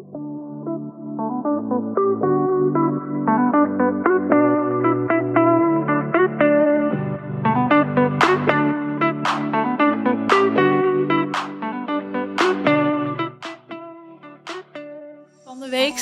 Thank you.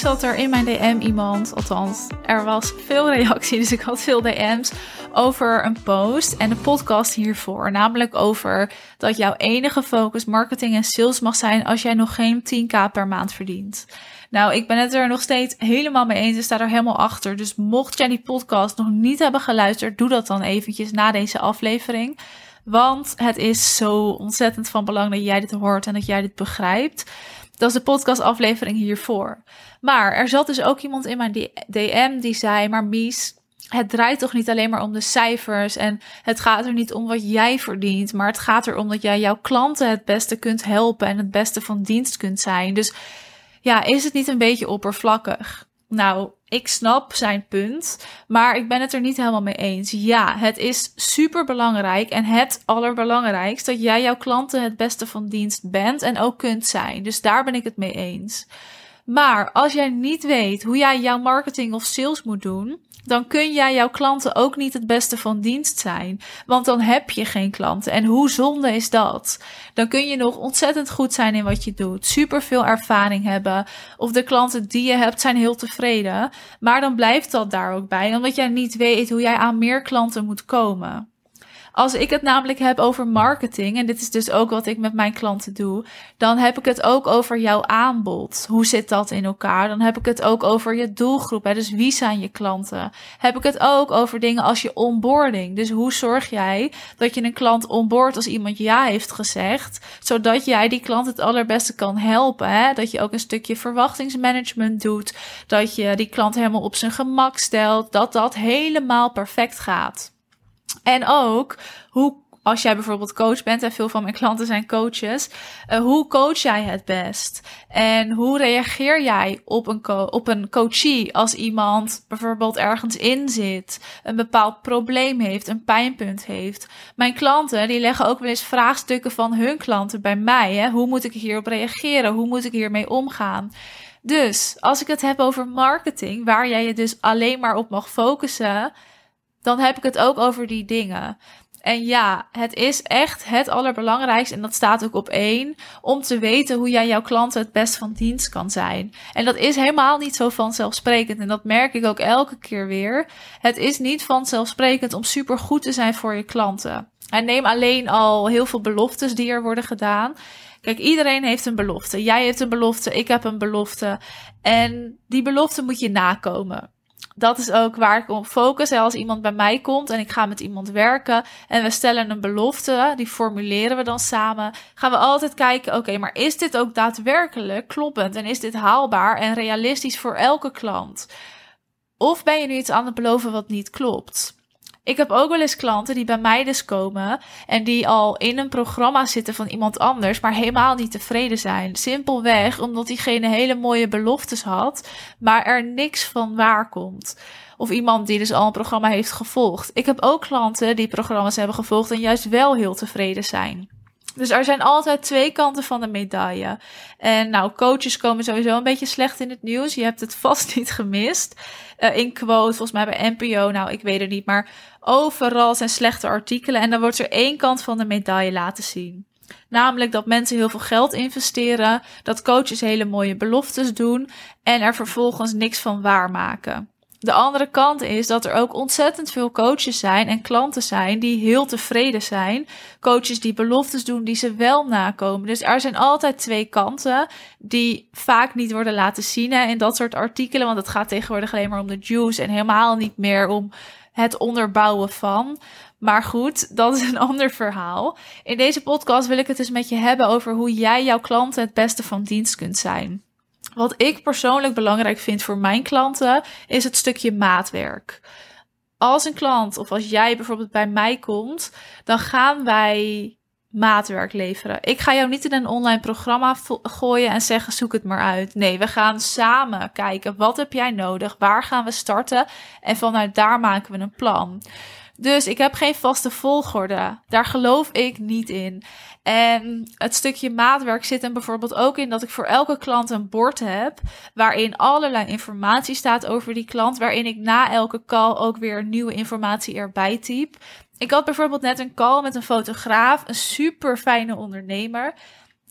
Zat er in mijn DM iemand, althans, er was veel reactie, dus ik had veel DM's over een post en de podcast hiervoor. Namelijk over dat jouw enige focus marketing en sales mag zijn als jij nog geen 10k per maand verdient. Nou, ik ben het er nog steeds helemaal mee eens. Ik sta er helemaal achter. Dus mocht jij die podcast nog niet hebben geluisterd, doe dat dan eventjes na deze aflevering. Want het is zo ontzettend van belang dat jij dit hoort en dat jij dit begrijpt. Dat is de podcastaflevering hiervoor. Maar er zat dus ook iemand in mijn DM die zei: Maar Mies, het draait toch niet alleen maar om de cijfers en het gaat er niet om wat jij verdient, maar het gaat erom dat jij jouw klanten het beste kunt helpen en het beste van dienst kunt zijn. Dus ja, is het niet een beetje oppervlakkig? Nou, ik snap zijn punt, maar ik ben het er niet helemaal mee eens. Ja, het is super belangrijk en het allerbelangrijkste dat jij jouw klanten het beste van dienst bent en ook kunt zijn. Dus daar ben ik het mee eens. Maar als jij niet weet hoe jij jouw marketing of sales moet doen, dan kun jij jouw klanten ook niet het beste van dienst zijn. Want dan heb je geen klanten. En hoe zonde is dat? Dan kun je nog ontzettend goed zijn in wat je doet. Super veel ervaring hebben. Of de klanten die je hebt zijn heel tevreden. Maar dan blijft dat daar ook bij. Omdat jij niet weet hoe jij aan meer klanten moet komen. Als ik het namelijk heb over marketing, en dit is dus ook wat ik met mijn klanten doe, dan heb ik het ook over jouw aanbod. Hoe zit dat in elkaar? Dan heb ik het ook over je doelgroep. Hè? Dus wie zijn je klanten? Heb ik het ook over dingen als je onboarding. Dus hoe zorg jij dat je een klant onboard als iemand ja heeft gezegd, zodat jij die klant het allerbeste kan helpen? Hè? Dat je ook een stukje verwachtingsmanagement doet, dat je die klant helemaal op zijn gemak stelt, dat dat helemaal perfect gaat. En ook hoe als jij bijvoorbeeld coach bent en veel van mijn klanten zijn coaches, uh, hoe coach jij het best? En hoe reageer jij op een, op een coachie als iemand bijvoorbeeld ergens in zit, een bepaald probleem heeft, een pijnpunt heeft? Mijn klanten die leggen ook wel eens vraagstukken van hun klanten bij mij. Hè? Hoe moet ik hierop reageren? Hoe moet ik hiermee omgaan? Dus als ik het heb over marketing, waar jij je dus alleen maar op mag focussen dan heb ik het ook over die dingen. En ja, het is echt het allerbelangrijkste, en dat staat ook op één, om te weten hoe jij jouw klanten het best van dienst kan zijn. En dat is helemaal niet zo vanzelfsprekend. En dat merk ik ook elke keer weer. Het is niet vanzelfsprekend om super goed te zijn voor je klanten. En neem alleen al heel veel beloftes die er worden gedaan. Kijk, iedereen heeft een belofte. Jij hebt een belofte, ik heb een belofte. En die belofte moet je nakomen dat is ook waar ik op focus. Als iemand bij mij komt en ik ga met iemand werken en we stellen een belofte, die formuleren we dan samen, gaan we altijd kijken: oké, maar is dit ook daadwerkelijk kloppend en is dit haalbaar en realistisch voor elke klant? Of ben je nu iets aan het beloven wat niet klopt? Ik heb ook wel eens klanten die bij mij dus komen en die al in een programma zitten van iemand anders, maar helemaal niet tevreden zijn. Simpelweg omdat diegene hele mooie beloftes had, maar er niks van waar komt. Of iemand die dus al een programma heeft gevolgd. Ik heb ook klanten die programma's hebben gevolgd en juist wel heel tevreden zijn. Dus er zijn altijd twee kanten van de medaille. En nou, coaches komen sowieso een beetje slecht in het nieuws. Je hebt het vast niet gemist. Uh, in quote, volgens mij bij NPO, nou, ik weet het niet. Maar overal zijn slechte artikelen. En dan wordt er één kant van de medaille laten zien. Namelijk dat mensen heel veel geld investeren, dat coaches hele mooie beloftes doen en er vervolgens niks van waarmaken. De andere kant is dat er ook ontzettend veel coaches zijn en klanten zijn die heel tevreden zijn. Coaches die beloftes doen die ze wel nakomen. Dus er zijn altijd twee kanten die vaak niet worden laten zien in dat soort artikelen. Want het gaat tegenwoordig alleen maar om de juice en helemaal niet meer om het onderbouwen van. Maar goed, dat is een ander verhaal. In deze podcast wil ik het dus met je hebben over hoe jij jouw klanten het beste van dienst kunt zijn. Wat ik persoonlijk belangrijk vind voor mijn klanten is het stukje maatwerk. Als een klant of als jij bijvoorbeeld bij mij komt, dan gaan wij maatwerk leveren. Ik ga jou niet in een online programma gooien en zeggen zoek het maar uit. Nee, we gaan samen kijken wat heb jij nodig, waar gaan we starten en vanuit daar maken we een plan. Dus ik heb geen vaste volgorde. Daar geloof ik niet in. En het stukje maatwerk zit er bijvoorbeeld ook in dat ik voor elke klant een bord heb. Waarin allerlei informatie staat over die klant. Waarin ik na elke call ook weer nieuwe informatie erbij typ. Ik had bijvoorbeeld net een call met een fotograaf, een super fijne ondernemer.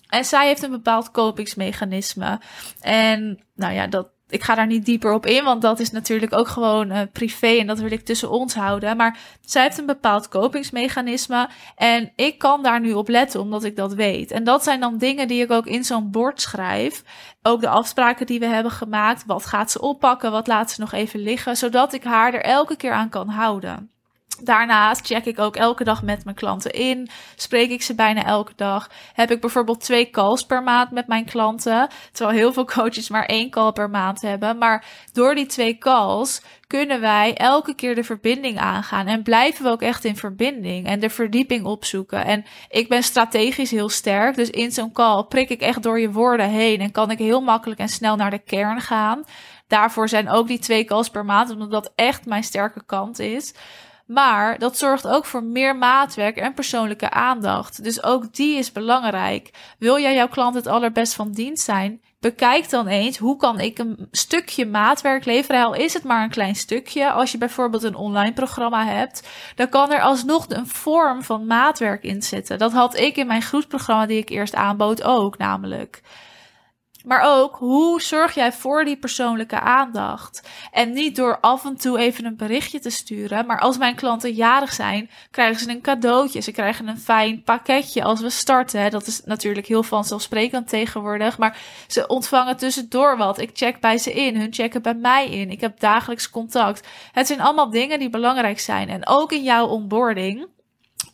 En zij heeft een bepaald kopingsmechanisme. En nou ja, dat, ik ga daar niet dieper op in, want dat is natuurlijk ook gewoon uh, privé en dat wil ik tussen ons houden. Maar zij heeft een bepaald kopingsmechanisme en ik kan daar nu op letten omdat ik dat weet. En dat zijn dan dingen die ik ook in zo'n bord schrijf. Ook de afspraken die we hebben gemaakt. Wat gaat ze oppakken? Wat laat ze nog even liggen? Zodat ik haar er elke keer aan kan houden. Daarnaast check ik ook elke dag met mijn klanten in. Spreek ik ze bijna elke dag. Heb ik bijvoorbeeld twee calls per maand met mijn klanten. Terwijl heel veel coaches maar één call per maand hebben. Maar door die twee calls kunnen wij elke keer de verbinding aangaan. En blijven we ook echt in verbinding. En de verdieping opzoeken. En ik ben strategisch heel sterk. Dus in zo'n call prik ik echt door je woorden heen. En kan ik heel makkelijk en snel naar de kern gaan. Daarvoor zijn ook die twee calls per maand. Omdat dat echt mijn sterke kant is. Maar dat zorgt ook voor meer maatwerk en persoonlijke aandacht. Dus ook die is belangrijk. Wil jij jouw klant het allerbest van dienst zijn? Bekijk dan eens hoe kan ik een stukje maatwerk leveren. Al is het maar een klein stukje. Als je bijvoorbeeld een online programma hebt, dan kan er alsnog een vorm van maatwerk in zitten. Dat had ik in mijn groepsprogramma die ik eerst aanbood ook namelijk. Maar ook, hoe zorg jij voor die persoonlijke aandacht? En niet door af en toe even een berichtje te sturen. Maar als mijn klanten jarig zijn, krijgen ze een cadeautje. Ze krijgen een fijn pakketje als we starten. Dat is natuurlijk heel vanzelfsprekend tegenwoordig. Maar ze ontvangen tussendoor wat. Ik check bij ze in. Hun checken bij mij in. Ik heb dagelijks contact. Het zijn allemaal dingen die belangrijk zijn. En ook in jouw onboarding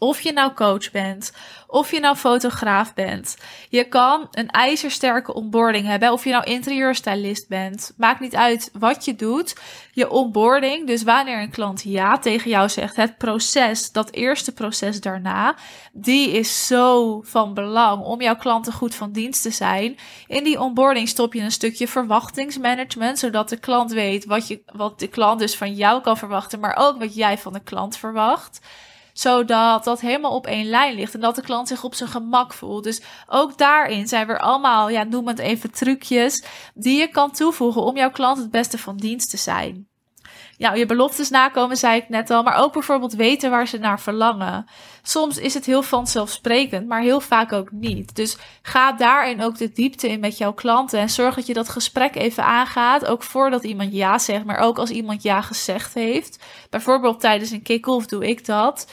of je nou coach bent, of je nou fotograaf bent. Je kan een ijzersterke onboarding hebben, of je nou interieurstylist bent. Maakt niet uit wat je doet. Je onboarding, dus wanneer een klant ja tegen jou zegt, het proces, dat eerste proces daarna, die is zo van belang om jouw klanten goed van dienst te zijn. In die onboarding stop je een stukje verwachtingsmanagement, zodat de klant weet wat, je, wat de klant dus van jou kan verwachten, maar ook wat jij van de klant verwacht zodat dat helemaal op één lijn ligt en dat de klant zich op zijn gemak voelt. Dus ook daarin zijn we allemaal, ja, noem het even trucjes, die je kan toevoegen om jouw klant het beste van dienst te zijn ja, je beloftes nakomen, zei ik net al, maar ook bijvoorbeeld weten waar ze naar verlangen. Soms is het heel vanzelfsprekend, maar heel vaak ook niet. Dus ga daarin ook de diepte in met jouw klanten en zorg dat je dat gesprek even aangaat, ook voordat iemand ja zegt, maar ook als iemand ja gezegd heeft. Bijvoorbeeld tijdens een kick-off doe ik dat.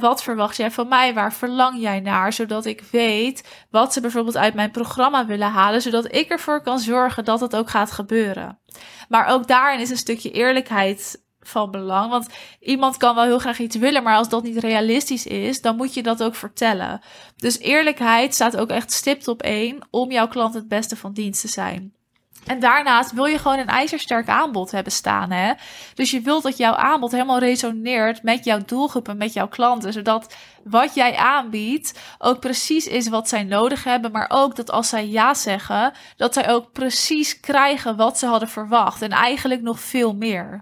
Wat verwacht jij van mij? Waar verlang jij naar? Zodat ik weet wat ze bijvoorbeeld uit mijn programma willen halen, zodat ik ervoor kan zorgen dat het ook gaat gebeuren. Maar ook daarin is een stukje eerlijkheid van belang. Want iemand kan wel heel graag iets willen, maar als dat niet realistisch is, dan moet je dat ook vertellen. Dus eerlijkheid staat ook echt stipt op één om jouw klant het beste van dienst te zijn. En daarnaast wil je gewoon een ijzersterk aanbod hebben staan. Hè? Dus je wilt dat jouw aanbod helemaal resoneert met jouw doelgroepen, met jouw klanten. Zodat wat jij aanbiedt ook precies is wat zij nodig hebben. Maar ook dat als zij ja zeggen, dat zij ook precies krijgen wat ze hadden verwacht. En eigenlijk nog veel meer.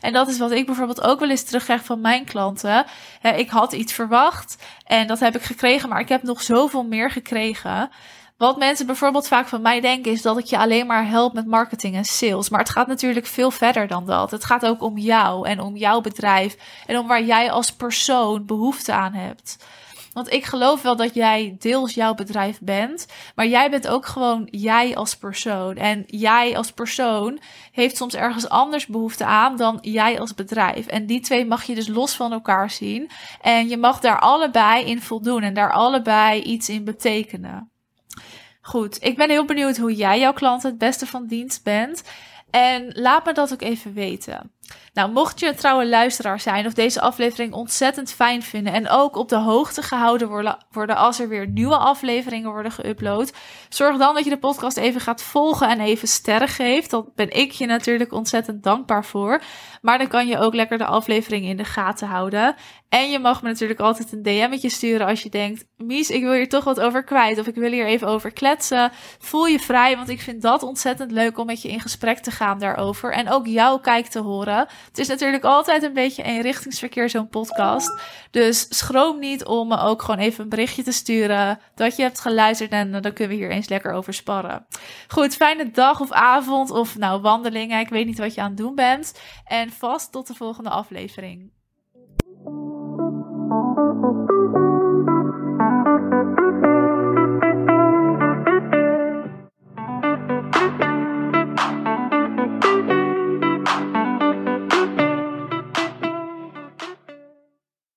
En dat is wat ik bijvoorbeeld ook wel eens terugkrijg van mijn klanten. Ik had iets verwacht en dat heb ik gekregen, maar ik heb nog zoveel meer gekregen. Wat mensen bijvoorbeeld vaak van mij denken is dat ik je alleen maar help met marketing en sales. Maar het gaat natuurlijk veel verder dan dat. Het gaat ook om jou en om jouw bedrijf en om waar jij als persoon behoefte aan hebt. Want ik geloof wel dat jij deels jouw bedrijf bent, maar jij bent ook gewoon jij als persoon. En jij als persoon heeft soms ergens anders behoefte aan dan jij als bedrijf. En die twee mag je dus los van elkaar zien. En je mag daar allebei in voldoen en daar allebei iets in betekenen. Goed, ik ben heel benieuwd hoe jij jouw klant het beste van dienst bent. En laat me dat ook even weten. Nou, mocht je een trouwe luisteraar zijn of deze aflevering ontzettend fijn vinden en ook op de hoogte gehouden worden als er weer nieuwe afleveringen worden geüpload, zorg dan dat je de podcast even gaat volgen en even sterren geeft. Dat ben ik je natuurlijk ontzettend dankbaar voor. Maar dan kan je ook lekker de aflevering in de gaten houden. En je mag me natuurlijk altijd een DM'tje sturen als je denkt: Mies, ik wil hier toch wat over kwijt. Of ik wil hier even over kletsen. Voel je vrij, want ik vind dat ontzettend leuk om met je in gesprek te gaan daarover. En ook jouw kijk te horen. Het is natuurlijk altijd een beetje eenrichtingsverkeer, zo'n podcast. Dus schroom niet om me ook gewoon even een berichtje te sturen. Dat je hebt geluisterd en dan kunnen we hier eens lekker over sparren. Goed, fijne dag of avond of nou wandelingen. Ik weet niet wat je aan het doen bent. En vast tot de volgende aflevering.